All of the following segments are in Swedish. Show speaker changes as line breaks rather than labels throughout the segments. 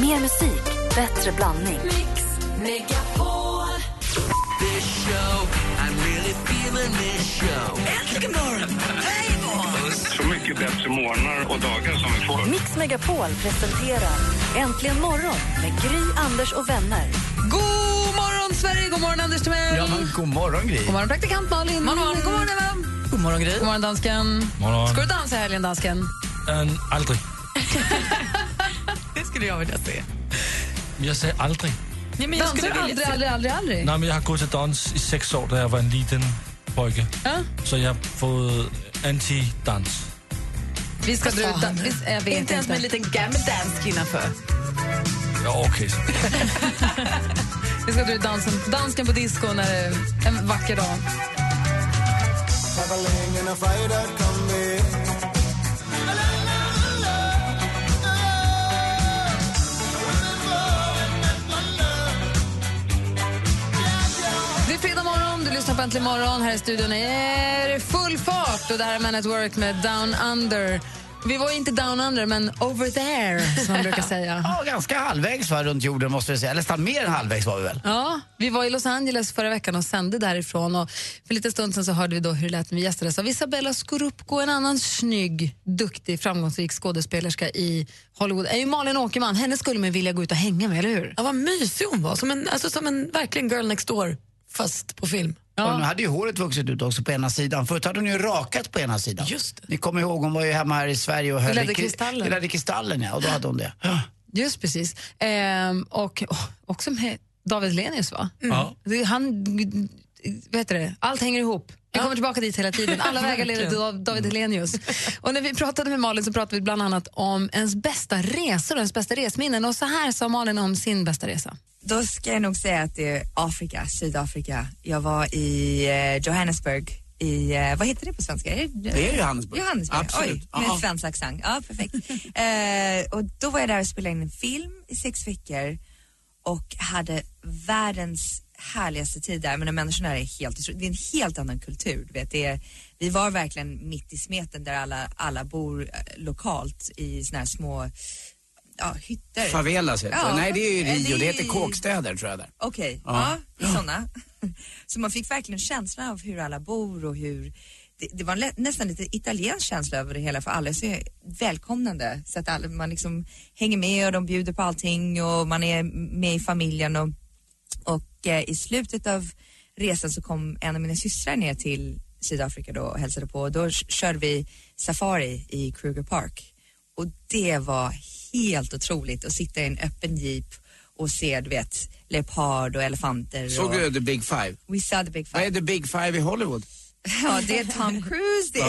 Mer musik, bättre blandning.
Mix Megapol.
this show. I'm really feeling this show.
Äntligen morgon! Hej då!
Så mycket bättre morgnar och dagar som vi får.
Mix Megapol presenterar Äntligen morgon med Gry, Anders och vänner.
God morgon, Sverige! God morgon, Anders Timell!
Ja, men god morgon, Gry.
God morgon, praktikant Malin! God morgon, God morgon Eva! God morgon, Gry! God morgon, dansken!
Morgon.
Ska du dansa i helgen, dansken?
Um, aldrig.
Skulle jag vilja se.
Jag säger aldrig.
Nej, men jag du aldrig, aldrig, aldrig, aldrig?
Nej, men jag har gått till dans i sex år när jag var en liten pojke.
Ja.
Så jag har fått anti-dans.
Vi ska dra ut... Jag vet inte. ens med en liten gammal danskvinna för.
Ja, okej. så.
Vi ska dra ut dansen, dansken på disco när det är en vacker dag. Är fredag morgon, du lyssnar på Äntligen morgon. Här i studion är det full fart och det här är Man at Work med Down Under. Vi var inte down under, men over there, som man brukar säga.
Ja, ganska halvvägs va, runt jorden måste vi säga. Eller nästan mer än halvvägs var vi väl?
Ja, vi var i Los Angeles förra veckan och sände därifrån. Och för lite stund sen så hörde vi då hur det lät när vi gästades av Isabella Scorupco, en annan snygg, duktig, framgångsrik skådespelerska i Hollywood. är ju Malin Åkerman. Henne skulle man vilja gå ut och hänga med, eller hur?
Ja, vad mysig hon var. Som en, alltså, som en verkligen girl next door, fast på film.
Och nu hade ju håret vuxit ut också på ena sidan. Förut hade hon ju rakat på ena sidan.
Just det.
Ni kommer ihåg, hon var ju hemma här i Sverige och höll i kri-
Kristallen.
i ledde kristallen. Ja, och då hade hon det. Ja.
Just precis. Ehm, och oh, också med David Lenius, va?
Ja.
Det- Han, vad heter det? Allt hänger ihop. Vi kommer tillbaka dit hela tiden. Alla vägar leder till Dav- David Hellenius. Och när vi pratade med Malin så pratade vi bland annat om ens bästa resor och ens bästa resminnen. Och så här sa Malin om sin bästa resa.
Då ska jag nog säga att det är Afrika, Sydafrika. Jag var i eh, Johannesburg i, eh, vad heter det på svenska? Det,
är ju Johannesburg.
Johannesburg,
Absolut.
oj, med
Ja.
svensk accent. Ja, perfekt. eh, och då var jag där och spelade in en film i sex veckor och hade världens härligaste tid där. Men de människorna är helt. Det är en helt annan kultur. Du vet. Det är, vi var verkligen mitt i smeten där alla, alla bor eh, lokalt i såna här små ja, hytter.
Favelas heter
Ja.
det. Nej, det är ju Rio.
det
heter kåkstäder tror jag där.
Okej,
Ja.
ja, sådana. Så man fick verkligen känslan av hur alla bor och hur det, det var lä- nästan lite italiensk känsla över det hela för alla är så välkomnande så att alla, man liksom hänger med och de bjuder på allting och man är med i familjen och, och i slutet av resan så kom en av mina systrar ner till Sydafrika då och hälsade på och då körde vi safari i Kruger Park och det var helt otroligt att sitta i en öppen jeep och se, du vet, leopard och elefanter.
Såg
och...
du The Big Five?
We saw the big
Vad är
five.
The Big Five i Hollywood?
Ja, det är Tom Cruise det.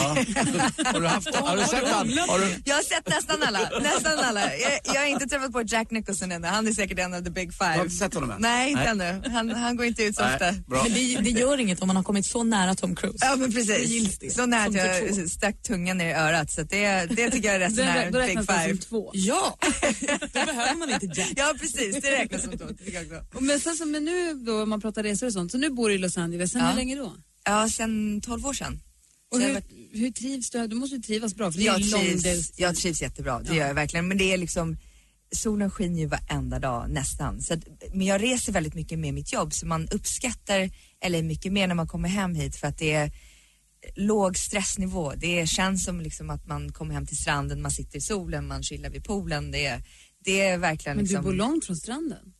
Har du, haft, har du sett han? Har du,
Jag har sett nästan alla. Nästan alla. Jag, jag har inte träffat på Jack Nicholson ännu. Han är säkert en av the big five.
Du har inte sett honom än?
Nej, inte
Nej.
ännu. Han, han går inte ut så ofta.
Nej, bra.
Men det, det gör inget om man har kommit så nära Tom Cruise.
Ja men
Det
precis.
det.
Så nära att
Som
jag stack tungan ner i örat. Så det, det tycker jag är rätt så nära big five.
två.
Ja, då behöver man inte Jack.
Ja precis, det räknas som två.
Men, sen, men nu då, om man pratar resor och sånt, så nu bor du i Los Angeles. Sen
Ja.
hur länge då?
Ja, sen 12 år sedan.
Och hur,
har
hur trivs du? Du måste ju trivas bra, för det är
jag
lång
trivs,
distans.
jag trivs jättebra, det gör jag verkligen. Men det är liksom, solen skiner ju varenda dag nästan. Så att, men jag reser väldigt mycket med mitt jobb så man uppskattar, eller mycket mer när man kommer hem hit för att det är låg stressnivå. Det känns som liksom att man kommer hem till stranden, man sitter i solen, man chillar vid poolen. Det är, det är verkligen
Men
liksom...
du bor långt från stranden.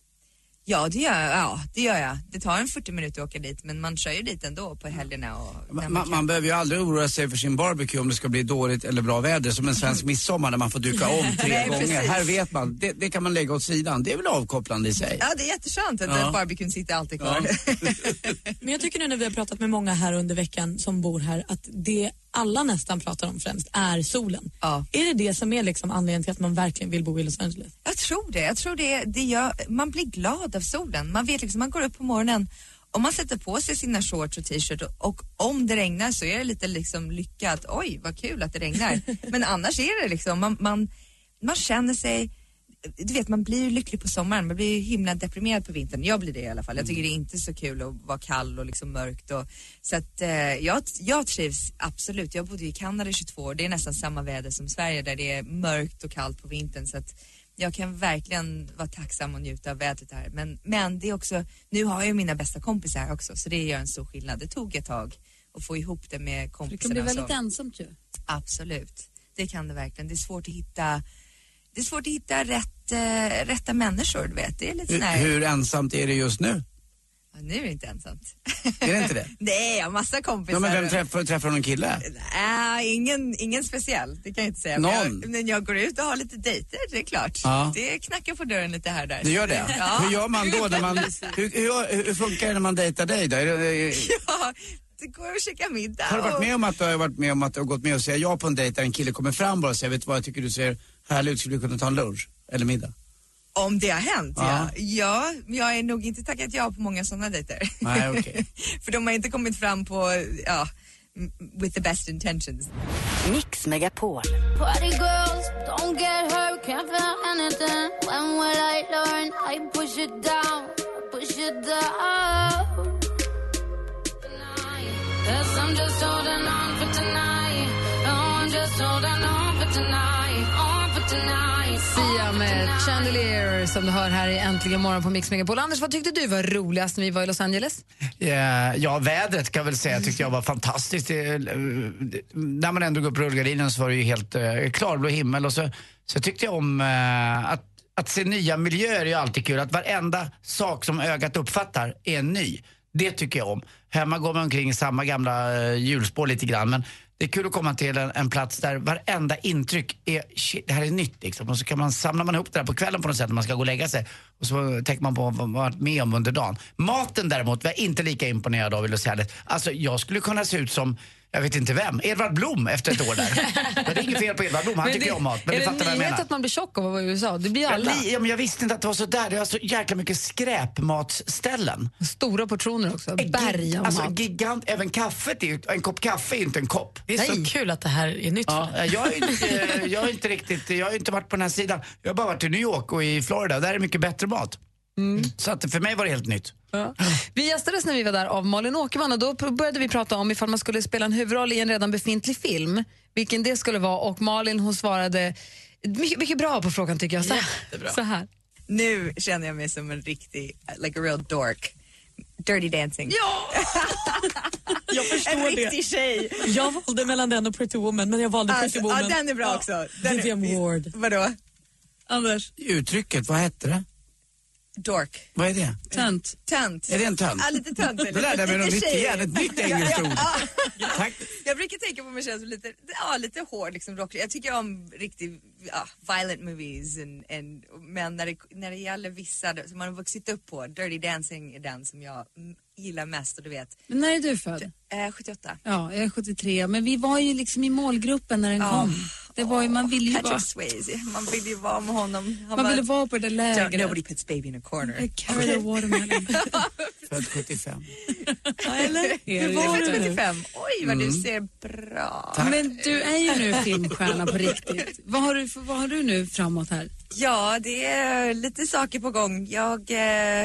Ja, det gör. Ja, det gör jag. Det tar en 40 minuter att åka dit, men man kör ju dit ändå på helgerna och när
man,
man
man, behöver ju aldrig oroa sig för sin barbecue om det ska bli dåligt eller bra väder. Som en svensk midsommar där man får duka om tre
Nej,
gånger.
precis.
Här vet man, det, det kan man lägga åt sidan. Det är väl avkopplande i sig?
Ja, det är jätteskönt att
Ja.
ja. barbecuen sitter alltid kvar.
Men jag tycker nu när vi har pratat med många här under veckan som bor här att det alla nästan pratar om främst är solen.
Ja.
Är det det som är liksom anledningen till att man verkligen vill bo i Los Angeles?
Jag tror det. Jag tror det, det gör, man blir glad av solen. Man vet liksom, man går upp på morgonen och man sätter på sig sina shorts och t-shirt och, och om det regnar så är det lite liksom lycka att oj vad kul att det regnar. Men annars är det liksom, man, man, man känner sig du vet man blir ju lycklig på sommaren, man blir ju himla deprimerad på vintern. Jag blir det i alla fall. Jag tycker det är inte så kul att vara kall och liksom mörkt och så att eh, jag, jag trivs absolut. Jag bodde ju i Kanada i 22 år, det är nästan samma väder som Sverige där det är mörkt och kallt på vintern så att jag kan verkligen vara tacksam och njuta av vädret här. Men, men det är också, nu har jag ju mina bästa kompisar här också så det gör en stor skillnad. Det tog ett tag att få ihop det med
Det
kompisarna.
kan bli väldigt
så.
ensamt ju.
Absolut, det kan det verkligen. Det är svårt att hitta det är svårt att hitta rätt, eh, rätta människor, du vet. Det är lite
Hur,
här...
hur ensamt är det just nu?
Ja, nu är det inte ensamt.
Är det inte det?
Nej, jag har massa kompisar.
Ja, men vem träffar, träffar du någon kille?
Nej, ingen, ingen speciell. Det kan jag inte säga.
Någon?
Men jag, men jag går ut och har lite dejter, det är klart.
Ja.
Det knackar på dörren lite här och där.
Det gör det?
Ja.
Hur gör man då? När man, hur, hur, hur funkar det när man dejtar dig då?
Ja, det går att käka middag.
har du varit
och-
med om att du har varit med om att du har gått med och säga ja på en dejt där en kille kommer fram bara och säger vet du vad jag tycker du ser härlig ut, skulle du kunna ta en lunch? Eller middag?
Om det har hänt, ja.
Ja.
ja. Jag är nog inte tackat ja på många sådana dejter.
Nej, okej.
För de har inte kommit fram på, ja, with the best intentions.
Mix Megapol.
Party girls, don't get hurt, can't feel anything. When will I learn? I push it down, push it down. Guess I'm just holding on for tonight. No, I'm just holding on for tonight.
Sia med Chandelier som du hör här i Äntligen morgon på Mix Megapol. Anders, vad tyckte du var roligast när vi var i Los Angeles?
Ja, ja, vädret kan jag väl säga tyckte jag var fantastiskt. Eh, det, när man ändå går upp rullgardinen så var det ju helt eh, klarblå himmel och så, så tyckte jag om eh, att, att se nya miljöer är ju alltid kul. Att varenda sak som ögat uppfattar är ny. Det tycker jag om. Hemma går man omkring i samma gamla eh, hjulspår lite grann men det är kul att komma till en, en plats där varenda intryck är, shit, det här är nytt liksom. Och så kan man, samlar man ihop det där på kvällen på något sätt när man ska gå och lägga sig. Och så tänker man på vad man varit med om under dagen. Maten däremot var jag inte lika imponerad av i Los Angeles. Alltså jag skulle kunna se ut som, jag vet inte vem, Edvard Blom efter ett år där. men det är inget fel på Edvard Blom, han
Men
tycker
det-
om mat. Men
är
du
det
fattar vad jag menar.
att man blir tjock av att vara i USA? Det blir alla.
li- ja, men jag visste inte att det var så där. Det var så jäkla mycket skräpmatsställen.
Stora portioner också. Berg av
alltså,
mat.
gigant, även kaffet är en kopp kaffe är ju inte en kopp.
Det är så kul att det här är nytt
Ja, jag, är inte, jag är inte riktigt, jag har inte varit på den här sidan. Jag har bara varit i New York och i Florida, där är det mycket bättre mat. Så att för mig var det helt nytt.
Ja. Vi gästades när vi var där av Malin Åkerman och då började vi prata om ifall man skulle spela en huvudroll i en redan befintlig film, vilken det skulle vara och Malin hon svarade mycket, mycket bra på frågan tycker jag. Så, så här.
Nu känner jag mig som en riktig, like a real dork. Dirty dancing.
Ja! jag
En
förstår det.
riktig tjej.
Jag valde mellan den och Pretty Woman, men jag valde Pretty
Alltså,
Woman.
ja, den är bra också. Den
Vivian
är,
Ward.
Vadå?
Anders,
Uttrycket, vad hette det?
Dork.
Vad är det?
tönt.
Tönt.
Är det en tönt?
Ja, lite tönt.
Det lärde jag mig något nytt igen, ett nytt engelskt ord. Tack.
Jag brukar tänka på mig själv som lite, ja, lite hård, liksom rock. Jag tycker om riktigt ja, violent movies. And, and, men när det, när det gäller vissa som man har vuxit upp på, Dirty Dancing är den som jag gillar mest och du vet.
Men när är du född?
Eh, 78.
Ja, jag är 73. Men vi var ju liksom i målgruppen när den kom. Det var ju, man ville ju vara,
Swayze, man vill ju vara med honom. Han
man ville vara på det där
Don't-
lägret.
Nobody puts baby in a corner.
Carry the watermelon.
Född 75.
Ja, Eller?
Hur
Hur
var
var
du?
du?
75. Oj, vad
Mm.
du ser bra.
Men du är ju nu filmstjärna på riktigt. Vad har du, för, vad har du nu framåt här?
Ja, det är lite saker på gång. Jag, eh,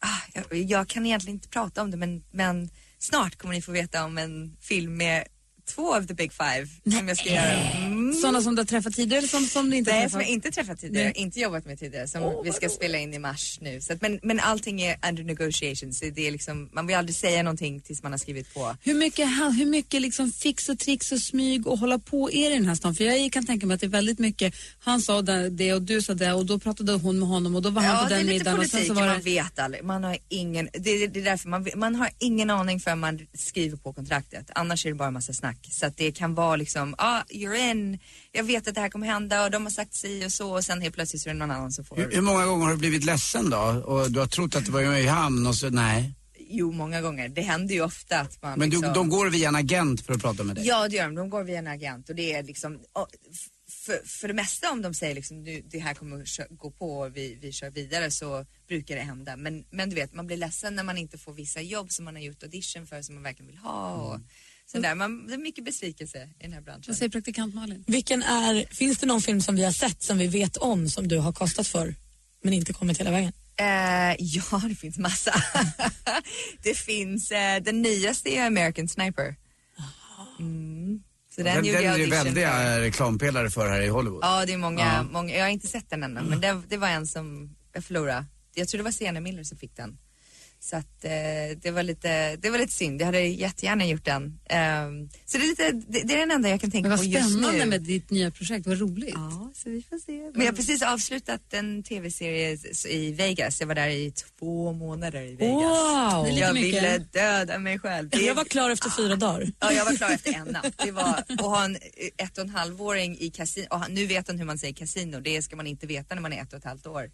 ah, jag, jag kan egentligen inte prata om det, men, men snart kommer ni få veta om en film med två av the big five som jag ska göra. Mm.
Sådana som du har träffat tidigare eller som, som du inte har
Nej,
träffat?
som jag inte träffat tidigare,
Nej.
inte jobbat med tidigare, som vi ska spela in i mars nu. Så att, men, men allting är under negotiations. Så Det är liksom, man vill aldrig säga någonting tills man har skrivit på.
Hur mycket, hur mycket liksom fix och tricks och smyg och hålla på är det i den här stan? För jag kan tänka mig att det är väldigt mycket, han sa det det och du sa det och då pratade hon med honom och då var han
Ja,
på
det är
den
lite
middagen och sen
politik,
så var
man
det...
vet aldrig. Man har ingen, det, det är därför man, man har ingen aning förrän man skriver på kontraktet. Annars är det bara en massa snack. Så att det kan vara liksom, ja, ah, you're in, jag vet att det här kommer hända och de har sagt si och så och sen helt plötsligt så är det någon annan som får.
Hur, hur många gånger har du blivit ledsen då? Och du har trott att det var i hamn och så, nej.
Jo, många gånger. Det händer ju ofta att man
Men du,
liksom...
de går via en agent för att prata med dig?
Ja, det gör de. De går via en agent och det är liksom och för, för det mesta om de säger liksom nu, det här kommer att gå på och vi, vi kör vidare så brukar det hända. Men, men du vet, man blir ledsen när man inte får vissa jobb som man har gjort audition för som man verkligen vill ha. Och sådär. Man, det är mycket besvikelse i den här branschen.
Vad säger praktikant Malin?
Vilken är, finns det någon film som vi har sett som vi vet om som du har kostat för men inte kommit hela vägen?
Eh, ja, det finns massa. det finns, eh, den nyaste är American Sniper. Mm. Så
Den,
den,
den, är
för.
väldiga reklampelare för här i Hollywood.
Ja, det är många,
Ja.
många, jag har inte sett den ännu, men det, det var en som jag förlorade. Jag tror det var Sienna Miller som fick den. Så att eh, det, var lite, det var lite synd, jag hade jättegärna gjort den. Ehm, så det är, lite, det, det är den enda jag kan tänka på
vad
just
spännande
nu.
med ditt nya projekt, vad roligt.
Ja, så vi får se. Men jag har precis avslutat en tv-serie i Vegas. Jag var där i två månader i Vegas.
Wow.
Jag
mycket.
ville döda mig själv. Det-
Jag var klar efter fyra dagar.
Ja, jag var klar efter en natt. Det var att ha en ett och en halvåring i kasino. Och nu vet han hur man säger kasino. Det ska man inte veta när man är ett och ett halvt år.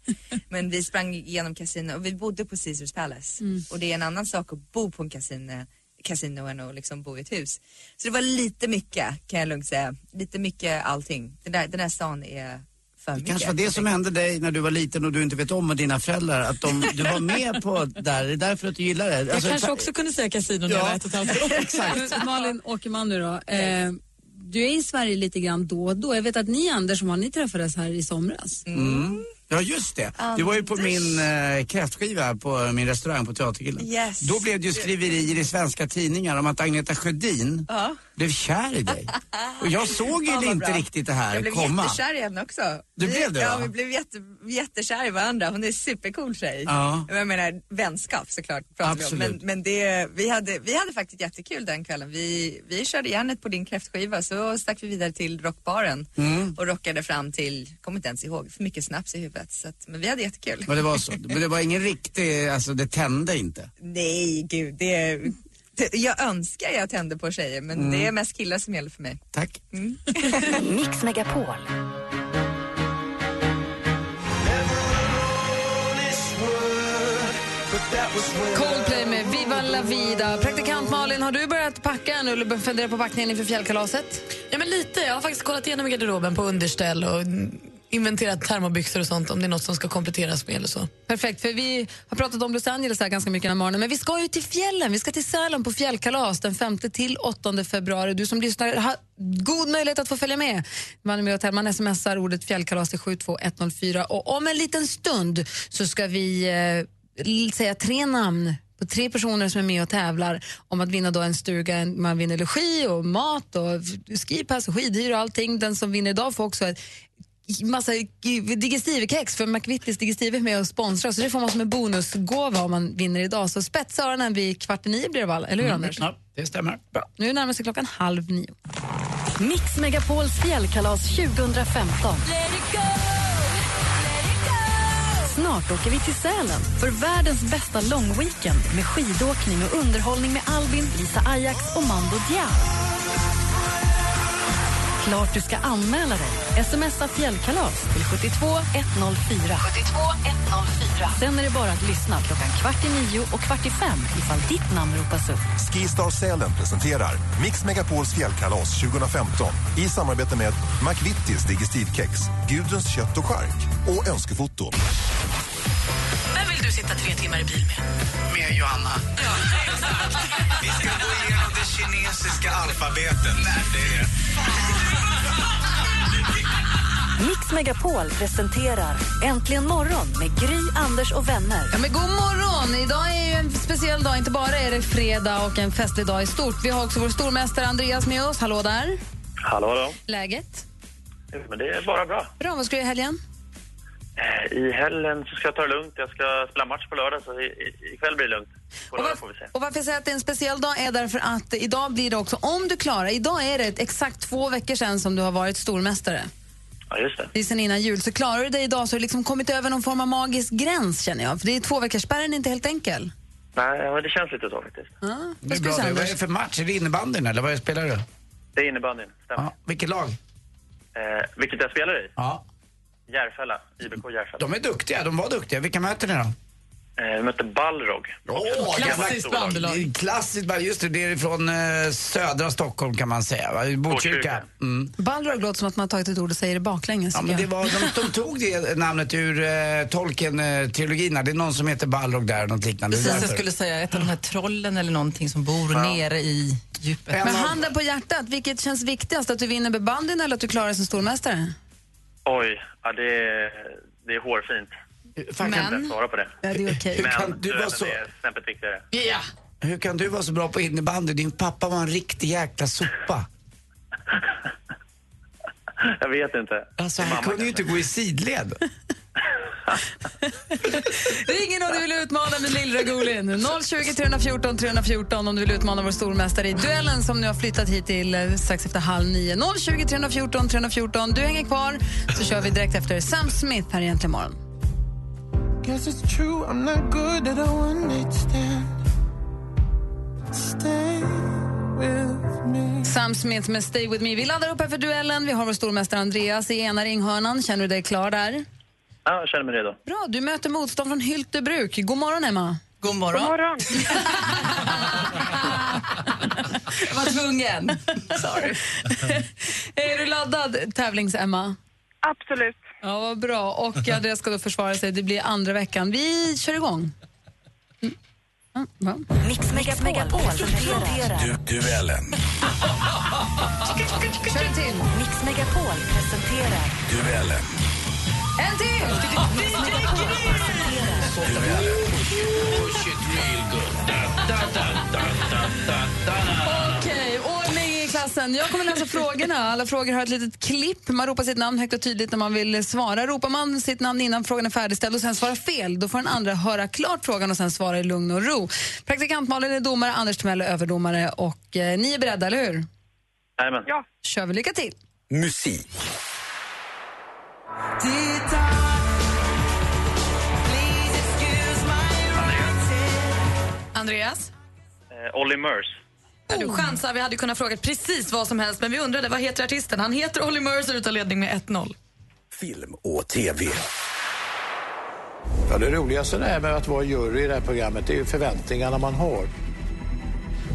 Men vi sprang igenom kasino och vi bodde på Caesars Palace.
Mm.
Och det är en annan sak att bo på en kasino, kasino än att liksom bo i ett hus. Så det var lite mycket kan jag lugnt säga. Lite mycket allting. Den där, den där stan är för
Det
mycket.
kanske var det som hände dig när du var liten och du inte vet om med dina föräldrar, att de, du var med på där, det är därför att du gillar det.
Jag
Alltså,
kanske
ta-
också kunde säga kasino när jag
Ja.
var ett och ett.
Exakt.
Malin Åkerman nu då. Eh, du är i Sverige lite grann då och då. Jag vet att ni Anders, som har ni träffades här i somras.
Mm. Ja just det. Du var ju på min eh, kräftskiva på min restaurang på Teatergillen.
Yes.
Då blev det ju skriverier i svenska tidningar om att Agneta Sjödin
Ja.
blev kär i dig. Och jag såg ju
Ja,
inte
bra.
riktigt det här
Jag blev
komma.
jättekär i henne också.
Du
vi,
blev det,
Ja,
va?
vi blev jätte, jättekär i varandra. Hon är en supercool tjej.
Ja.
Jag menar vänskap såklart pratar vi om.
Absolut.
Men, men det, vi, hade, vi hade faktiskt jättekul den kvällen. Vi, vi körde järnet på din kräftskiva så stack vi vidare till rockbaren
Mm.
och rockade fram till, kommer inte ens ihåg, för mycket snaps i huvudet. Så att, men vi hade jättekul.
Men det var så. Men det var ingen riktig, alltså det tände inte.
Nej, gud, det, det jag önskar jag tände på tjejer men
Mm.
det är mest killar som gäller för mig.
Tack.
Mix Megapol.
Coldplay med Viva la vida. Praktikant Malin, har du börjat packa nu eller funderar på packningen inför fjällkalaset?
Ja, men lite. Jag har faktiskt kollat igenom garderoben på underställ och inventerat termobyxor och sånt om det är något som ska kompletteras med eller så.
Perfekt, för vi har pratat om Los Angeles här ganska mycket den här morgonen, men vi ska ju till fjällen. Vi ska till Sälen på fjällkalas den 5 till 8 februari. Du som lyssnar har god möjlighet att få följa med. Man är med och. Man smsar ordet fjällkalas till 72104 och om en liten stund så ska vi eh, säga tre namn på tre personer som är med och tävlar om att vinna då en stuga. Man vinner logi och mat och skipass och skidhyra och allting. Den som vinner idag får också ett massa digestivkex för McVittys digestiv är med och sponsrar så det får man som en bonusgåva om man vinner idag. Så spetsa öronen vid kvart i nio blir det väl? Eller hur Anders?
Ja, det stämmer. Bra.
Nu närmar sig klockan halv nio.
Mix Megapols fjällkalas 2015. Snart åker vi till Sälen för världens bästa långweekend med skidåkning och underhållning med Albin, Lisa Ajax och Mando Diao. Klart du ska anmäla dig. Smsa fjällkalas till 72 104. 72 104. Sen är det bara att lyssna klockan kvart i nio och kvart i fem ifall ditt namn ropas upp.
Skistar Sälen presenterar Mix Megapols fjällkalas 2015 i samarbete med McVittys Digestivkex, Gudruns kött och chark och Önskefoto.
Vem vill du sitta tre timmar i bil med?
Med Johanna.
Vi ska gå igenom kinesiska alfabetet. Nej, det är...
Mix Megapol presenterar Äntligen morgon med Gry, Anders och vänner.
Ja, men god morgon! Idag är ju en speciell dag. Inte bara är det fredag och en festlig dag i stort. Vi har också vår stormästare Andreas med oss. Hallå där.
Hallå, hallå.
Läget?
Men det är bara bra.
Bra. Vad ska du göra i helgen?
Eh, I helgen så ska jag ta det lugnt. Jag ska spela match på lördag, så ikväll blir det lugnt. På lördag får vi se.
Och varför jag säger att det är en speciell dag är därför att idag blir det också, om du klarar, idag är det exakt två veckor sedan som du har varit stormästare.
Ja, just det.
Det är sen innan jul. Så klarar du det idag så har du liksom kommit över någon form av magisk gräns känner jag. För det är två veckors spärren är inte helt enkel.
Nej, men det känns lite så faktiskt.
Ja,
Det är bra det. Vad är det för match? Är det innebandyn eller vad spelar du?
Det är innebandyn, stämmer.
Ja. Vilket lag?
Eh, vilket jag spelar i?
Ja.
Järfälla, IBK Järfälla.
De är duktiga, de var duktiga. Vilka möter ni då?
Eh, vi mötte Balrog.
Åh,
Klassiskt bandylag.
Det är Klassiskt just det. Det är från eh, södra Stockholm kan man säga. va? Botkyrka. Mm.
Balrog låter som att man har tagit ett ord och säger det baklänges.
Ja, men det var, de, de tog det namnet ur eh, Tolkien-trilogierna. Det är någon som heter Balrog där, något liknande.
Precis, jag skulle säga ett av de här trollen eller någonting som bor
Ja.
nere i djupet.
En
Men handen på hjärtat, vilket känns viktigast? Att du vinner med bandyn eller att du klarar dig som stormästare?
Oj, ja, det, är, det är hårfint.
Fan,
Jag kan
Men-
inte svara på det.
Ja, det är okej.
Hur
Men
kan du vara så-
är snäppet viktigare.
Hur kan du vara så bra på innebandy? Din pappa var en riktig jäkla sopa.
Jag vet inte.
Alltså, han kunde ju inte gå i sidled.
Ring in om du vill utmana med Lill-Ragulin. 020 314 314 om du vill utmana vår stormästare i duellen som nu har flyttat hit till eh, strax efter halv nio. 020 314 314. Du hänger kvar så kör vi direkt efter Sam Smith här egentligen imorgon.
Guess it's true, I'm not good at a one night stand. Me.
Sam Smith med Stay With Me. Vi laddar upp här för duellen. Vi har vår stormästare Andreas i ena ringhörnan. Känner du dig klar där?
Ja, jag känner mig redo.
Bra, du möter motstånd från Hyltebruk. God morgon, Emma.
God morgon.
God morgon.
Jag var tvungen. Sorry. är du laddad, tävlings-Emma?
Absolut.
Ja, vad bra. Och Andreas ska då försvara sig. Det blir andra veckan. Vi kör igång. Mm. Ja?
Mix Megapol presenterar
Du, duellen.
Kör en till.
Mix Megapol presenterar
Duellen.
En till!
Mix Megapol presenterar
Okej, ordning i klassen. Jag kommer läsa frågorna. Alla frågor har ett litet klipp. Man ropar sitt namn högt och tydligt när man vill svara. Ropar man sitt namn innan frågan är färdigställd och sen svarar fel, då får den andra höra klart frågan och sen svara i lugn och ro. Praktikant Malin är domare, Anders Timell är överdomare och eh, ni är beredda, eller hur?
Jajamän.
Ja.
kör vi. Lycka till.
Musik.
Andreas?
Eh, Olly Murs.
Ja, du chansar. Vi hade kunnat fråga precis vad som helst, men vi undrade vad heter artisten? Han heter Olly Mercer tar ledning med 1-0.
Film och TV.
Ja, det roligaste det med att vara jury i det här programmet det är ju förväntningarna man har.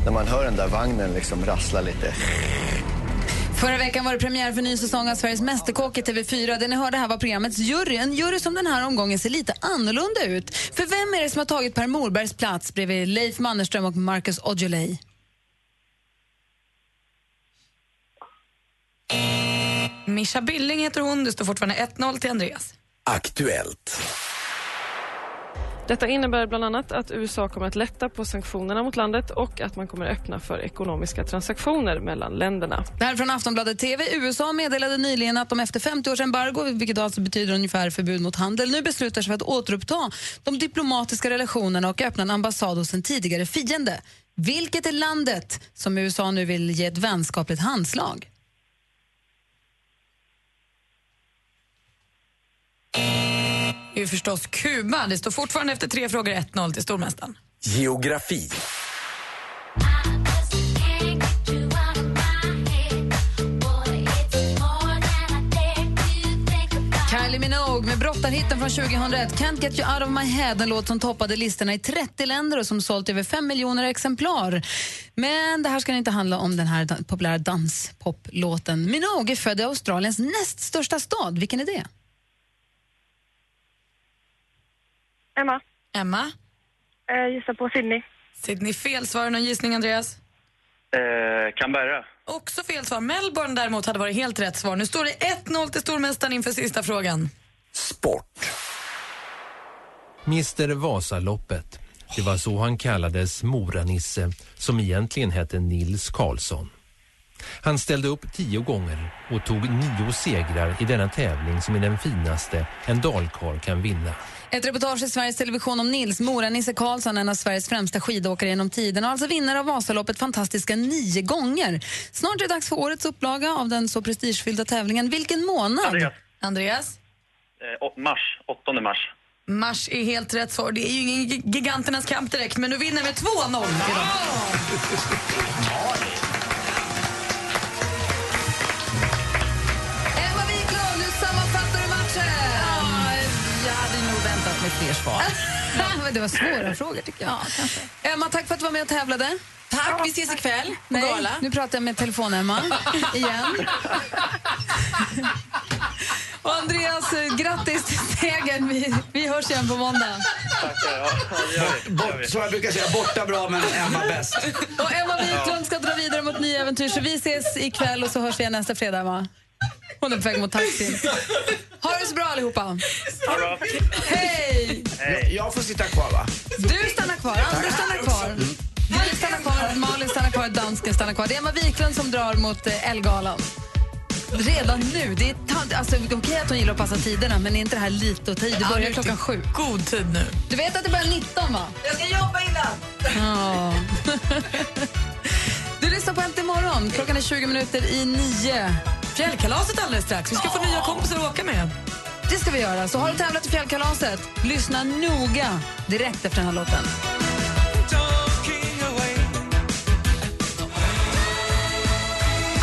När man hör den där vagnen liksom rassla lite.
Förra veckan var det premiär för ny säsong av Sveriges Mästerkock i TV4. Det ni hörde här var programmets jury. En jury som den här omgången ser lite annorlunda ut. För vem är det som har tagit Per Morbergs plats bredvid Leif Mannerström och Marcus Aujalay?
Mischa Bylling heter hon. Det står fortfarande 1-0 till Andreas.
Aktuellt.
Detta innebär bland annat att USA kommer att lätta på sanktionerna mot landet och att man kommer öppna för ekonomiska transaktioner mellan länderna.
Det här är från Aftonbladet TV. USA meddelade nyligen att de efter 50 års embargo, vilket alltså betyder ungefär förbud mot handel, nu beslutar sig för att återuppta de diplomatiska relationerna och öppna en ambassad hos en tidigare fiende. Vilket är landet som USA nu vill ge ett vänskapligt handslag?
Är ju förstås Kuba. Det står fortfarande efter tre frågor 1-0 till stormästaren.
Geografi.
Kylie Minogue med brottarhitten från 2001, Can't get you out of my head, en låt som toppade listorna i 30 länder och som sålt över 5 miljoner exemplar. Men det här ska inte handla om den här populära danspoplåten. Minogue är född i Australiens näst största stad. Vilken är det?
Emma.
Emma?
Eh, gissa på Sydney.
Sydney fel svar. Någon gissning, Andreas?
Eh, Canberra.
Också fel svar. Melbourne däremot hade varit helt rätt svar. Nu står det 1-0 till stormästaren inför sista frågan.
Mr Vasaloppet. Det var så han kallades Moranisse, som egentligen hette Nils Karlsson. Han ställde upp tio gånger och tog nio segrar i denna tävling som är den finaste en dalkarl kan vinna.
Ett reportage i Sveriges Television om Nils Mora-Nisse Karlsson, en av Sveriges främsta skidåkare genom tiden och alltså vinnare av Vasaloppet fantastiska nio gånger. Snart är det dags för årets upplaga av den så prestigefyllda tävlingen. Vilken månad?
Andreas.
Andreas?
Eh, mars. 8 mars.
Mars är helt rätt svar. Det är ju ingen gi- giganternas kamp direkt, men du vinner med 2-0 idag.
Mig fler svar.
det var svåra frågor tycker jag. Emma, tack för att du var med och tävlade.
Tack, vi ses ikväll på
Nej,
gala.
nu pratar jag med telefon-Emma igen. Och Andreas, grattis till segern. Vi, vi hörs igen på måndag.
Tackar. Ja, ja, vi.
Som jag brukar säga, borta bra men Emma bäst.
Och Emma Wiklund ska dra vidare mot nya äventyr så vi ses ikväll och så hörs vi igen nästa fredag, Emma. Hon är på väg mot taxin. Ha det så bra allihopa.
Ha bra.
Hej!
Jag, jag får sitta kvar va?
Du stannar kvar, Anders stannar kvar. Gry stannar kvar, Malin stannar kvar, dansken stanna kvar. Det är Emma Wiklund som drar mot eh, Elgalan. Redan nu. Det är tant- alltså, okej att hon gillar att passa tiderna, men är inte det här lite att ta i? Det
Ja,
börjar klockan sju.
God tid nu.
Du vet att det börjar 19, va?
Jag ska jobba innan.
Ja. Du lyssnar på Äntligen morgon. Klockan är 20 minuter i nio.
Fjällkalaset alldeles strax. Vi ska få nya kompisar att åka med.
Det ska vi göra. Så har du tävlat i fjällkalaset, lyssna noga direkt efter den här låten.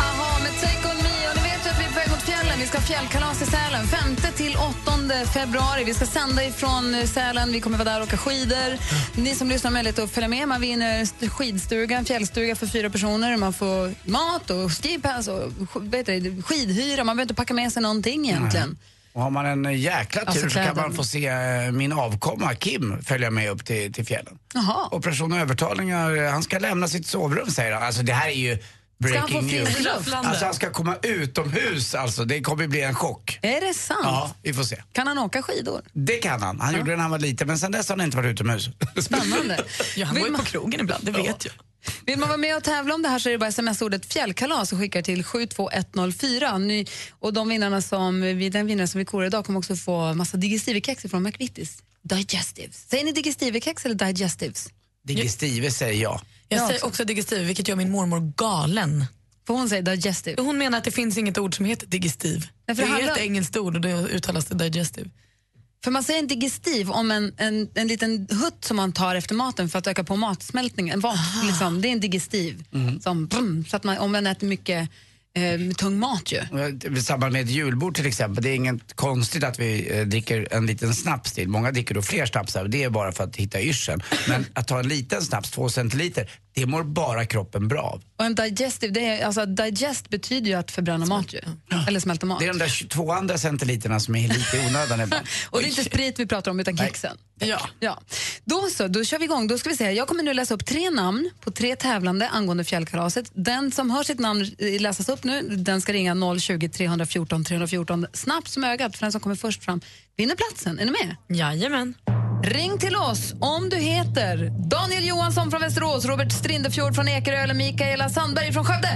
Aha, med Take On Me. Och ni vet ju att vi är på väg mot fjällen. Vi ska ha fjällkalas i Sälen 5 till 8 februari. Vi ska sända ifrån eh, Sälen. Vi kommer vara där och åka skidor. Ni som lyssnar har möjlighet att följa med. Man vinner st- skidstuga, en fjällstuga för fyra personer. Man får mat och skipass och heter det, skidhyra. Man behöver inte packa med sig någonting egentligen.
Och har man en jäkla tur
Alltså
så kan man få se eh, min avkomma Kim följa med upp till, till fjällen.
Jaha.
Operation övertalningar, eh, han ska lämna sitt sovrum säger han. Alltså det här är ju breaking news. Alltså han ska komma utomhus alltså, det kommer bli en chock.
Är det sant?
Ja, vi får se.
Kan han åka skidor?
Det kan han. Han gjorde det när han var liten men sen dess har han inte varit utomhus.
Spännande.
Ja, han
Vill
går ju
man-
på krogen ibland, det vet jag.
Vill man vara med och tävla om det här så är det bara sms-ordet fjällkalas och skickar till 72104. Ny, och de vinnarna som, vi- den vinnare som vi korar idag kommer också få massa digestive-kex från McVittys. Digestives. Säger ni digestive-kex eller digestives?
Digestive säger jag.
Jag
Ja,
säger
också.
också digestiv, vilket gör min mormor galen.
För hon säger digestive.
Hon menar att det finns inget ord som heter digestiv.
Nej,
det
det
är
handlar-
ett engelskt ord och det uttalas det digestive.
För man säger en digestiv om en, en, en liten hutt som man tar efter maten för att öka på matsmältningen. En vat, liksom, det är en digestiv. Som, brum, så att man, om man äter mycket Eh, med tung mat ju.
I samband med ett julbord till exempel, det är inget konstigt att vi eh, dricker en liten snaps till. Många dricker då fler snapsar, det är bara för att hitta yrseln. Men att ta en liten snaps, två centiliter, det mår bara kroppen bra av.
Och en digestive, det är, alltså digest betyder ju att förbränna mat ju. Eller smälta mat.
Det är de där 22 andra centiliterna som är lite onödan ibland.
Och det är inte sprit vi pratar om utan kexen.
Ja.
Ja. Då så, då kör vi igång. Då ska vi se. här. Jag kommer nu läsa upp tre namn på tre tävlande angående fjällkalaset. Den som hör sitt namn eh, läsas upp nu, den ska ringa 020 314 314 snabbt som ögat för den som kommer först fram vinner platsen. Är ni med?
Jajamän.
Ring till oss om du heter Daniel Johansson från Västerås, Robert Strindefjord från Ekerö eller Mikaela Sandberg från Skövde.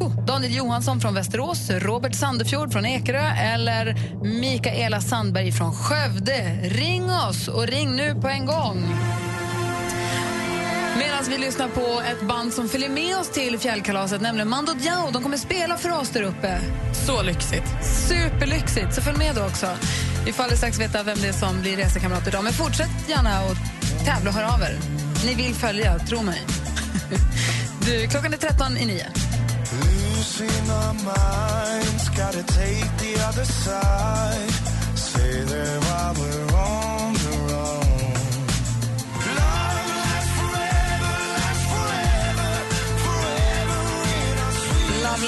Oh, Daniel Johansson från Västerås, Robert Sandefjord från Ekerö eller Mikaela Sandberg från Skövde. Ring oss och ring nu på en gång. Medan vi lyssnar på ett band som följer med oss till fjällkalaset, nämligen Mando Diao. De kommer spela för oss där uppe.
Så lyxigt.
Superlyxigt, så följ med då också. Vi får alldeles strax veta vem det är som blir resekamrat idag. Men fortsätt gärna att tävla och hör av er. Ni vill följa, tro mig. Du, klockan är 13 i 9.
Losing our minds, gotta take the other side. Say that while we're on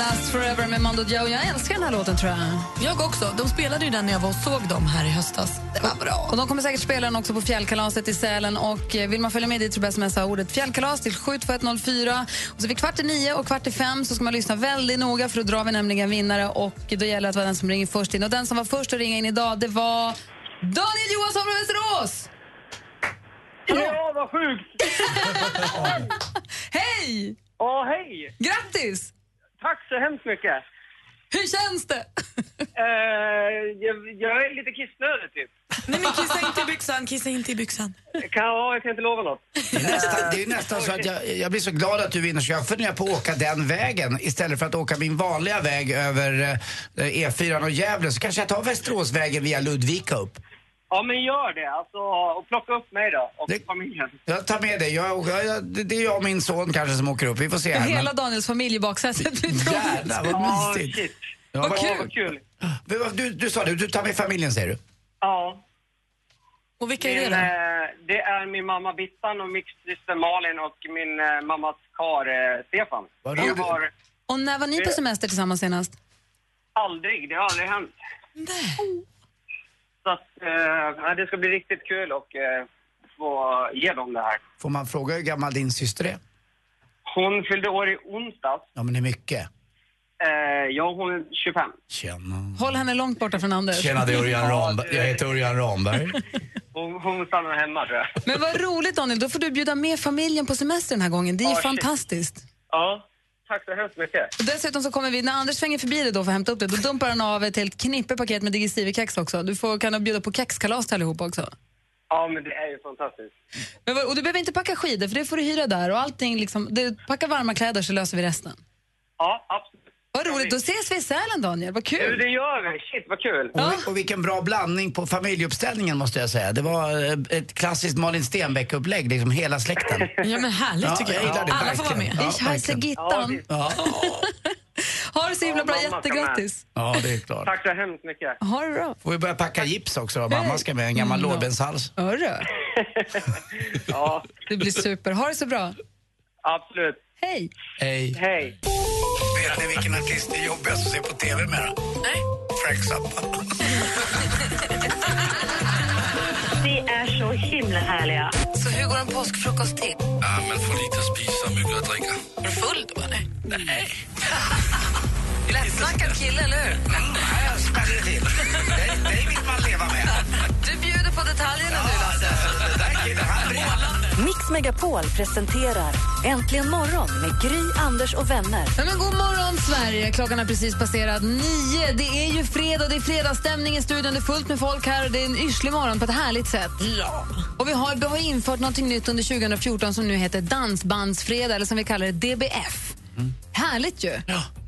Lasts Forever
med Mando Diao. Jag älskar den här låten tror jag.
Jag också. De spelade ju den när jag var och såg dem här i höstas. Det var bra.
Och de kommer säkert spela den också på fjällkalaset i Sälen. Och eh, vill man följa med dit så bäst smsa ordet fjällkalas till 72104. Och så vid kvart i nio och kvart i fem så ska man lyssna väldigt noga för då drar vi nämligen vinnare och då gäller det att vara den som ringer först in. Och den som var först att ringa in idag det var Daniel Johansson från Västerås!
Ja, vad sjukt!
Hej!
Ja, hej!
Grattis!
Tack så hemskt mycket.
Hur känns det?
Eh, jag, jag är lite kissnödig typ.
Nej men kissa inte i byxan, kissa inte i byxan.
Kan, ja, jag kan inte lova något.
Det är nästan, det är nästan så att jag, jag blir så glad att du vinner så jag funderar på att åka den vägen istället för att åka min vanliga väg över eh, E4 och Gävle så kanske jag tar Västeråsvägen via Ludvika upp.
Ja, men gör det. Alltså, och plocka upp mig då, och familjen.
Jag tar med dig. Jag, jag, jag, det det är jag och min son kanske som åker upp. Vi får se här.
Hela
men-
Daniels familj i baksätet.
Jävlar vad
Ja,
mysigt.
shit.
Ja,
Vad
vad
kul.
Vad kul.
Du, du, du sa det, du tar med familjen säger du?
Ja.
Och vilka är
Min,
det då?
eh, det är min mamma Bittan och min syster Malin och min eh, mammas kar eh, Stefan.
Vad
Jag
roligt.
har
Och när var ni på semester tillsammans senast?
aldrig, det har aldrig hänt. Så att, eh, det ska bli riktigt kul och eh, få ge dem det här.
Får man fråga hur gammal din syster är?
Hon fyllde år i onsdags.
Ja men det är mycket.
Eh, ja, hon är 25.
Tjena.
Håll henne långt borta från Anders.
Tjena det är Örjan
Ja,
Ramberg. Jag heter Örjan Ramberg.
Hon, hon stannar hemma tror jag.
Men vad roligt Daniel, då får du bjuda med familjen på semester den här gången. Det är ju
Ja, shit.
fantastiskt.
Ja, tack så hemskt mycket.
Och dessutom så kommer vi, när Anders svänger förbi dig då för att hämta upp det, då dumpar han av ett helt knippe paket med digestivekex också. Du får, kan bjuda på kexkalas till allihopa också.
Ja, men det är ju fantastiskt.
Men, och du behöver inte packa skidor för det får du hyra där och allting liksom, det, packa varma kläder så löser vi resten.
Ja, absolut.
Vad roligt, då ses vi i Sälen Daniel, vad
Du,
kul!
det gör vi. Shit, vad kul.
Och, och vilken bra blandning på familjeuppställningen måste jag säga. Det var eh, ett klassiskt Malin Stenbeck-upplägg, liksom hela släkten.
Ja men härligt tycker jag.
gillar det
Alla får vara med.
Ja,
Ich heiße. Gittan.
Ja.
Ha det så himla bra, jättegrattis!
ja, det är klart.
Tack så hemskt mycket.
Ha det bra.
Får vi börja packa gips också då? Mamma ska med en gammal
Mm, ja.
lårbenshals.
Hörru,
Ja,
det blir super. Ha det så bra.
absolut.
Hej!
Hej.
Hej.
Vet ni vilken artist det är jobbigast att se på TV med? Nej. Frank Zappa.
Det är så himla härliga.
Så hur går en påskfrukost till?
Ja, man får lite att spisa och mycket att dricka.
Är du full då eller?
Nej.
Lättsnackad kille, eller hur?
Nej, jag smäller till. Dig, vill man leva med.
Du bjuder på detaljerna du Lasse.
Den där killen, han brinner.
Mix Megapol presenterar Äntligen morgon med Gry, Anders och vänner.
Ja, men god morgon, Sverige! Klockan har precis passerat nio. Det är ju fredag, det är fredagsstämning i studion. Det är fullt med folk här och det är en yrslig morgon på ett härligt sätt. Ja. Och vi har, vi har infört något nytt under 2014 som nu heter Dansbandsfredag, eller som vi kallar det DBF. Härligt ju!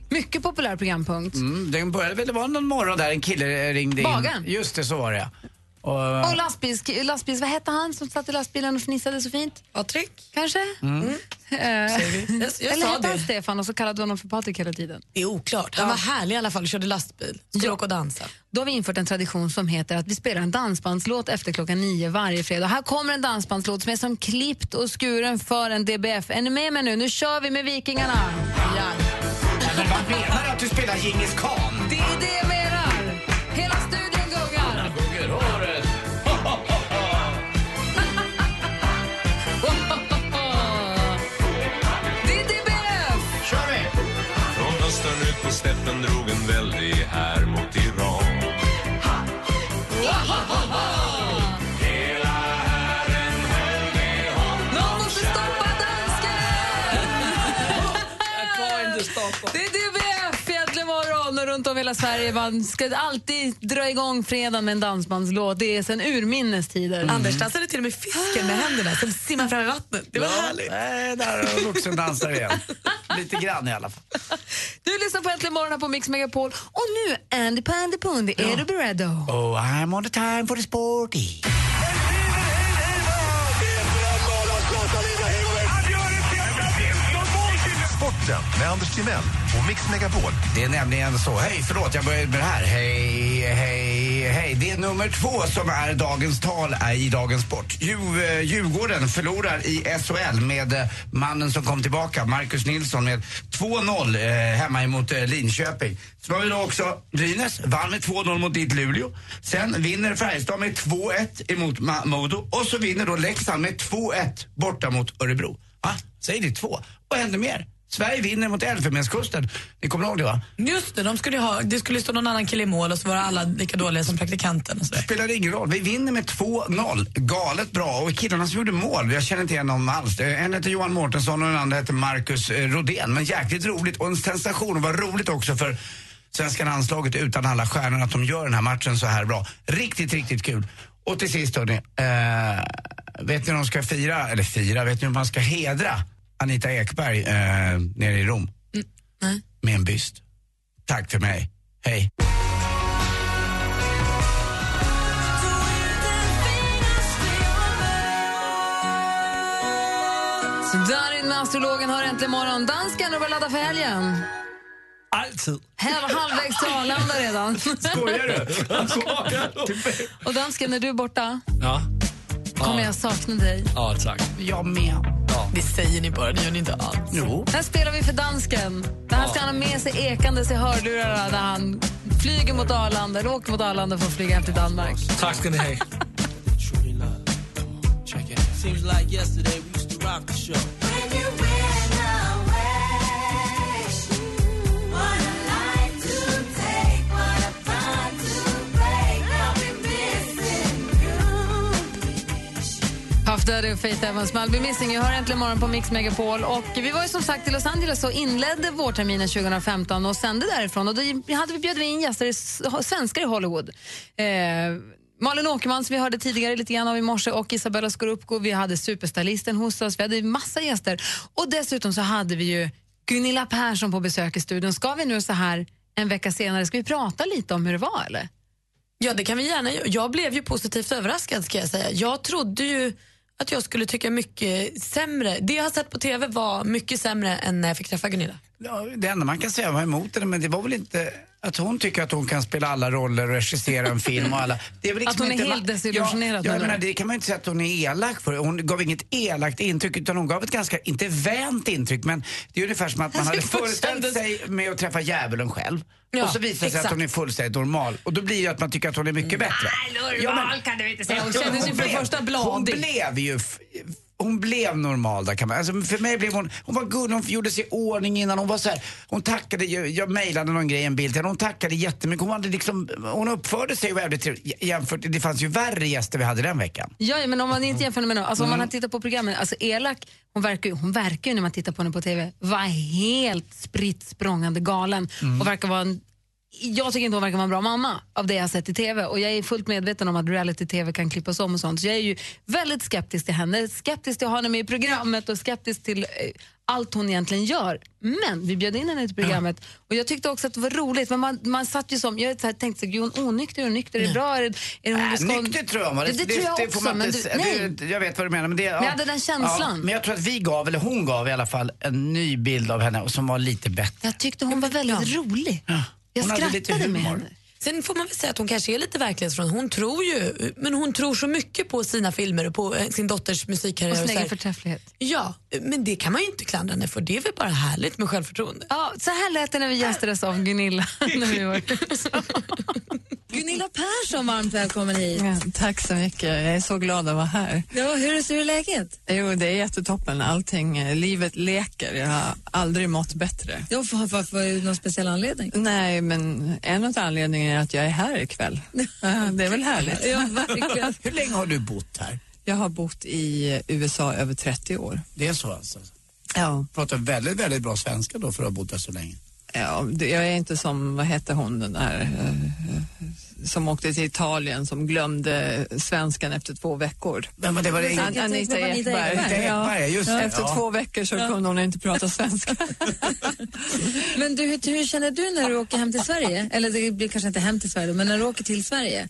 Mycket populär programpunkt.
Mm, den började väl, det var någon morgon där en kille ringde in.
Bagaren.
Just det, så var det ja. Och,
Och lastbils, lastbils, vad hette han som satt i lastbilen och fnissade så fint?
Patrik?
Kanske?
Mm.
Eh,
Jag, jag
Eller hette han. Stefan och så kallade vi honom för Patrik hela tiden?
Det är oklart. Han var härlig i alla fall och körde lastbil. Skulle
Ja.
åka och dansa.
Då har vi infört en tradition som heter att vi spelar en dansbandslåt efter klockan nio varje fredag. Här kommer en dansbandslåt som är som klippt och skuren för en DBF. Är ni med mig nu? Nu kör vi med Vikingarna! Ja.
men vad menar du att du spelar Djingis khan?
Det är det hela Sverige. Man ska alltid dra igång fredagen med en dansbandslåt. Det är sen urminnes tider.
Anders dansade till och med fisken med händerna som simmar fram i vattnet. Det var härligt.
Nej, där har vuxendansare igen. Lite grann i alla fall.
Du lyssnar på Äntligen morgon här på Mix Megapol. Och nu Andy Pandy Pundy. Är du beredd? då?
Oh, I'm on the time for the sporty.
Sporten med Anders Timell och Mix Megapol.
Det är nämligen så. Hej, förlåt, jag började med det här. Hej, hej, hej. Det är nummer två som är dagens tal i dagens sport. Eh, Djurgården förlorar i SHL med eh, mannen som kom tillbaka, Marcus Nilsson, med 2-0 eh, hemma emot eh, Linköping. Så har vi då också Brynäs, vann med 2-0 mot ditt Luleå. Sen vinner Färjestad med 2-1 emot Ma- Modo. Och så vinner då Leksand med 2-1 borta mot Örebro. Va? Säg det två. Vad händer mer? Sverige vinner mot Elfenbenskusten. Ni kommer ihåg det va?
Just det, de skulle ha, det skulle stå någon annan kille i mål och så var alla lika dåliga som praktikanten. Och så där.
spelar ingen roll. Vi vinner med 2-0. Galet bra. Och killarna som gjorde mål, jag känner inte igen dem alls. Eh, En heter Johan Mårtensson och den andra heter Marcus eh, Rodén. Men jäkligt roligt och en sensation. Och var roligt också för svenska landslaget utan alla stjärnor att de gör den här matchen så här bra. Riktigt, riktigt kul. Och till sist hörni, eh, vet ni hur de ska fira, eller fira, vet ni hur man ska hedra Anita Ekberg eh, nere i Rom? Med en byst. Tack för mig. Hej.
Så Darin med astrologen har äntligen morgon. Dansken, och börjar ladda för helgen.
Alltid.
Halv, halvvägs till Arlanda redan.
Skojar du?
och dansken, när du är borta
Ja.
kommer jag sakna dig.
Ja, tack.
Jag med.
Det säger ni bara, det gör ni inte alls.
Jo.
Här spelar vi för dansken. Det här ska han ha med sig ekandes i hörlurarna när han flyger mot Arlanda, eller åker mot Arlanda för att flyga hem till Danmark.
Tack ska ni ha.
Seems like yesterday we used to rock the show.
After det Faith Evans med I'll missing. Jag hör äntligen morgon på Mix Megapol. Och vi var ju som sagt i Los Angeles och inledde vårterminen 2015 och sände därifrån. Och då hade vi bjöd vi in gäster, svenskar i Hollywood. Eh, Malin Åkerman som vi hörde tidigare lite grann av i morse och Isabella Scorupco. Vi hade superstylisten hos oss. Vi hade massa gäster. Och dessutom så hade vi ju Gunilla Persson på besök i studion. Ska vi nu så här en vecka senare, ska vi prata lite om hur det var eller?
Ja, det kan vi gärna göra. Jag blev ju positivt överraskad ska jag säga. Jag trodde ju att jag skulle tycka mycket sämre. Det jag har sett på TV var mycket sämre än när jag fick träffa Gunilla.
Ja, det enda man kan säga var emot henne, men det var väl inte att hon tycker att hon kan spela alla roller och regissera en film och alla. Det är väl
Att hon är helt desillusionerad
Ja, jag menar,
det.
kan man ju inte säga att hon är elak för. Hon gav inget elakt intryck utan hon gav ett ganska, inte vänt intryck, men det är ungefär som att man hade
hon
föreställt sig med att träffa djävulen själv.
Ja,
och så visar det sig att hon är fullständigt normal. Och då blir det att man tycker att hon är mycket bättre.
normal kan du inte säga. Hon kändes ju för det första
Hon
bladig.
blev ju hon blev normal där kan man, alltså för mig blev hon, hon var gullig, hon gjorde sig i ordning innan, hon var så här, hon tackade, jag, jag mejlade någon grej, en bild till hon tackade jättemycket, hon hade liksom, hon uppförde sig väldigt trevligt jämfört, det fanns ju värre gäster vi hade den veckan.
Ja, men om man inte jämför med någon, alltså om man
Mm.
har tittat på programmen, alltså Elak, hon verkar, ju- hon verkar ju när man tittar på henne på TV vara helt spritt språngande galen
Mm.
och verkar vara en jag tycker inte hon verkar vara en bra mamma av det jag har sett i TV och jag är fullt medveten om att reality-TV kan klippas om och sånt. Så jag är ju väldigt skeptisk till henne, skeptisk till att ha henne med i programmet och skeptisk till eh, allt hon egentligen gör. Men vi bjöd in henne till programmet och jag tyckte också att det var roligt. Men man, man satt ju som, jag så här tänkte, så, är hon onykter, är hon nykter, är det bra? Är det, är det hon
Äh,
ska,
nykter tror jag. va?
Det, det, tror jag
får
också.
man
men du, nej.
det, jag vet vad du menar. Men, det, ja.
jag hade den känslan.
Ja, men jag tror att vi gav, eller hon gav i alla fall, en ny bild av henne och som var lite bättre.
Jag tyckte hon var väldigt rolig. Jag
Hon hade lite
skrattade med henne.
Sen får man väl säga att hon kanske är lite verklighetsfrån. Hon tror ju, men hon tror så mycket på sina filmer och på eh, sin dotters musikkarriär.
Och sin egen förträfflighet.
Ja, men det kan man ju inte klandra henne för. Det är väl bara härligt med självförtroende.
Ja, så här lät det när vi gästades av Gunilla. när vi var.
Gunilla Persson, varmt välkommen hit.
Ja, tack så mycket. Jag är så glad att vara här.
Ja, hur är- hur är läget?
Jo, det är jättetoppen. Allting, eh, livet leker. Jag har aldrig mått bättre.
Ja, för, för, för någon speciell anledning?
Nej, men en av anledningarna är att jag är här ikväll. Det är väl härligt?
Ja, verkligen.
Hur länge har du bott här?
Jag har bott i USA över 30 år.
Det är så alltså?
Ja.
Pratar väldigt, väldigt bra svenska då för att ha bott där så länge.
Ja, jag är inte som, vad hette hon den där eh, som åkte till Italien som glömde svenskan efter två veckor.
Men vad det var det
An- Anita Ekberg.
Ekberg. Ekberg, ja, just det.
Efter
Ja.
två veckor så
Ja.
kunde hon inte prata svenska.
Men du, hur, hur känner du när du åker hem till Sverige? Eller det blir kanske inte hem till Sverige, men när du åker till Sverige.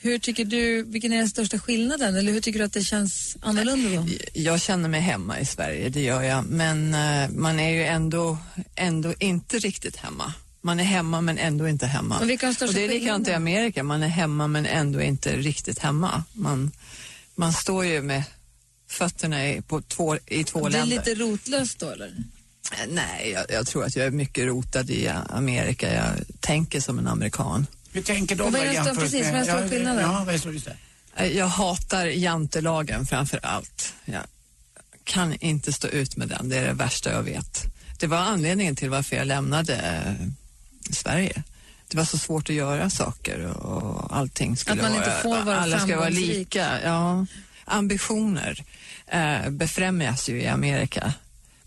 Hur tycker du, vilken är den största skillnaden? Eller hur tycker du att det känns annorlunda då?
Jag känner mig hemma i Sverige, det gör jag. Men eh, man är ju ändå, ändå inte riktigt hemma. Man är hemma men ändå inte hemma.
Och
Och det är likadant i? Amerika, man är hemma men ändå inte riktigt hemma. Man, man står ju med fötterna i, på två, i två
Det är
länder.
lite rotlöst då eller?
Eh, Nej, jag, jag tror att jag är mycket rotad i Amerika. Jag tänker som en amerikan.
Hur tänker de
vad är
då
den stora- skillnaden?
Ja, vad är just det.
Eh, Jag hatar jantelagen framför allt. Jag kan inte stå ut med den. Det är det värsta jag vet. Det var anledningen till varför jag lämnade eh, Sverige. Det var så svårt att göra saker och allting skulle
Att man inte
vara,
får vara
alla ska vara lika. Ja. Ambitioner eh, befrämjas ju i Amerika.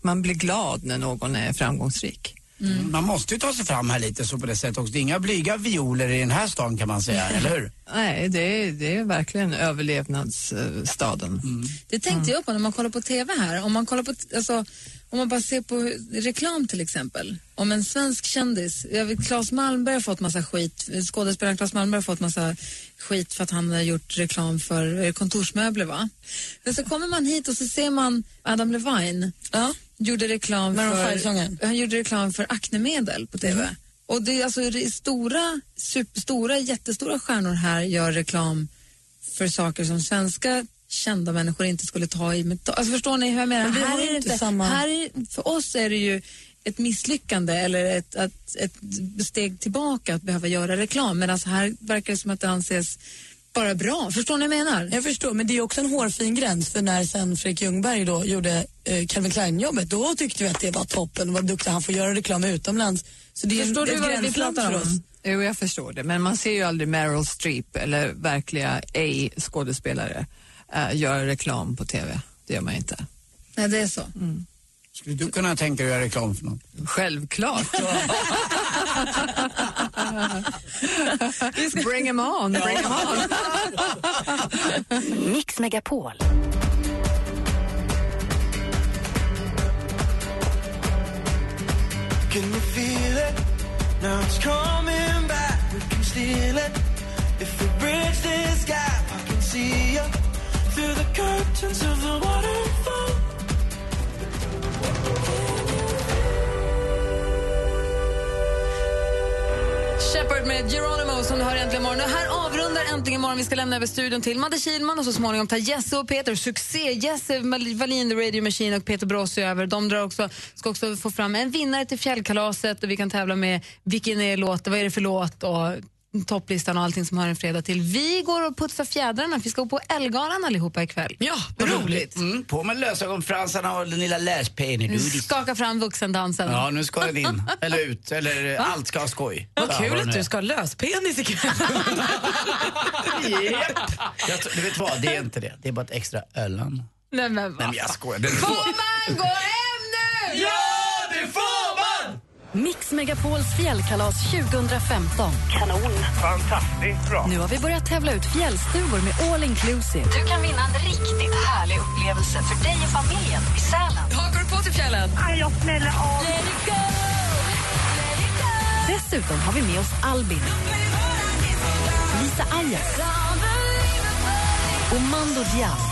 Man blir glad när någon är framgångsrik.
Mm. Man måste ju ta sig fram här lite så på det sättet också. Det är inga blyga violer i den här stan kan man säga, eller hur?
Nej, det är, det är verkligen överlevnadsstaden.
Det tänkte jag på när man kollar på TV här. Om man kollar på, alltså, om man bara ser på reklam till exempel. Om en svensk kändis, jag vet, Claes Malmberg har fått massa skit, skådespelaren Claes Malmberg har fått massa skit för att han har gjort reklam för eh, kontorsmöbler va. Men så kommer man hit och så ser man Adam Levine. Ja. Gjorde reklam för, han gjorde reklam för aknemedel på TV. Och det är alltså det är stora, jättestora stjärnor här gör reklam för saker som svenska kända människor inte skulle ta i med Alltså förstår ni hur jag menar?
Men
här
har
är
inte samma-
här är, för oss är det ju ett misslyckande eller ett, ett, ett steg tillbaka att behöva göra reklam. Medan här verkar det som att det anses bara bra. Förstår ni vad jag menar?
Jag förstår, men det är också en hårfin gräns för när sen Fredrik Ljungberg då gjorde eh, Calvin Klein-jobbet, då tyckte vi att det var toppen, vad duktig han får göra reklam utomlands. Så det är
Förstår
ett
du vad vi pratar
för
om?
oss.
Jo, jag förstår det. Men man ser ju aldrig Meryl Streep eller verkliga A-skådespelare. Eh, göra reklam på TV. Det gör man inte.
Nej, det är så.
Skulle du kunna tänka dig att göra reklam för något?
Självklart. bring him on, bring him on.
Mix Megapol.
Can you feel it? Now it's coming back. We can steal it. If we bridge this gap, I can see you through the curtains of the waterfall.
Shepard med Geronimo som du hör äntligen morgon. Och här avrundar äntligen morgon. Vi ska lämna över studion till Madde Kilman och så småningom ta Jesse och Peter. Succé! Jesse Wallin, The Radio Machine och Peter Brossi över. De drar också, ska också få fram en vinnare till fjällkalaset och vi kan tävla med vilken är låt, vad är det för låt och topplistan och allting som har en fredag till. Vi går och putsar fjädrarna. Vi ska gå på Elgalan allihopa ikväll.
Ja,
roligt.
Mm, på med lösögonfransarna och den lilla läspennen.
Skaka fram vuxendansen.
Ja, nu ska den in. Eller ut. Eller allt ska ha skoj.
Vad
Ja,
kul
det
att du
är.
ska ha löspenis ikväll.
Japp. Jag Du vet vad, det är inte det. Det är bara ett extra Öland.
Nej, men,
Nej, men jag skojar.
Får man gå hem nu?
Ja, det får man!
Mix Megapols fjällkalas 2015.
Kanon. Fantastiskt bra.
Nu har vi börjat tävla ut fjällstugor med all inclusive. Du kan vinna en riktigt härlig upplevelse för dig och familjen i Sälen.
Hakar du på till fjällen?
Aj, jag smäller av.
Dessutom har vi med oss Albin, Lisa Ajax och Mando Diaz.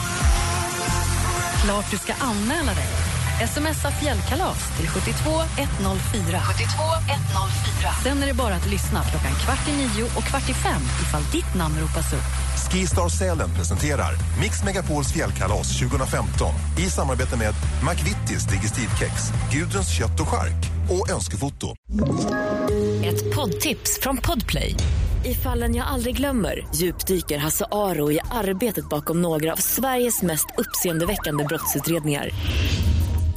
Klart du ska anmäla dig. Smsa fjällkalas till 72 104. 72 104. Sen är det bara att lyssna klockan kvart i nio och kvart i fem ifall ditt namn ropas upp.
Skistar Sälen presenterar Mix Megapols fjällkalas 2015 i samarbete med McVittys Digestivkex, Gudruns kött och chark och Önskefoto.
Ett poddtips från Podplay. I fallen jag aldrig glömmer djupdyker Hasse Aro i arbetet bakom några av Sveriges mest uppseendeväckande brottsutredningar.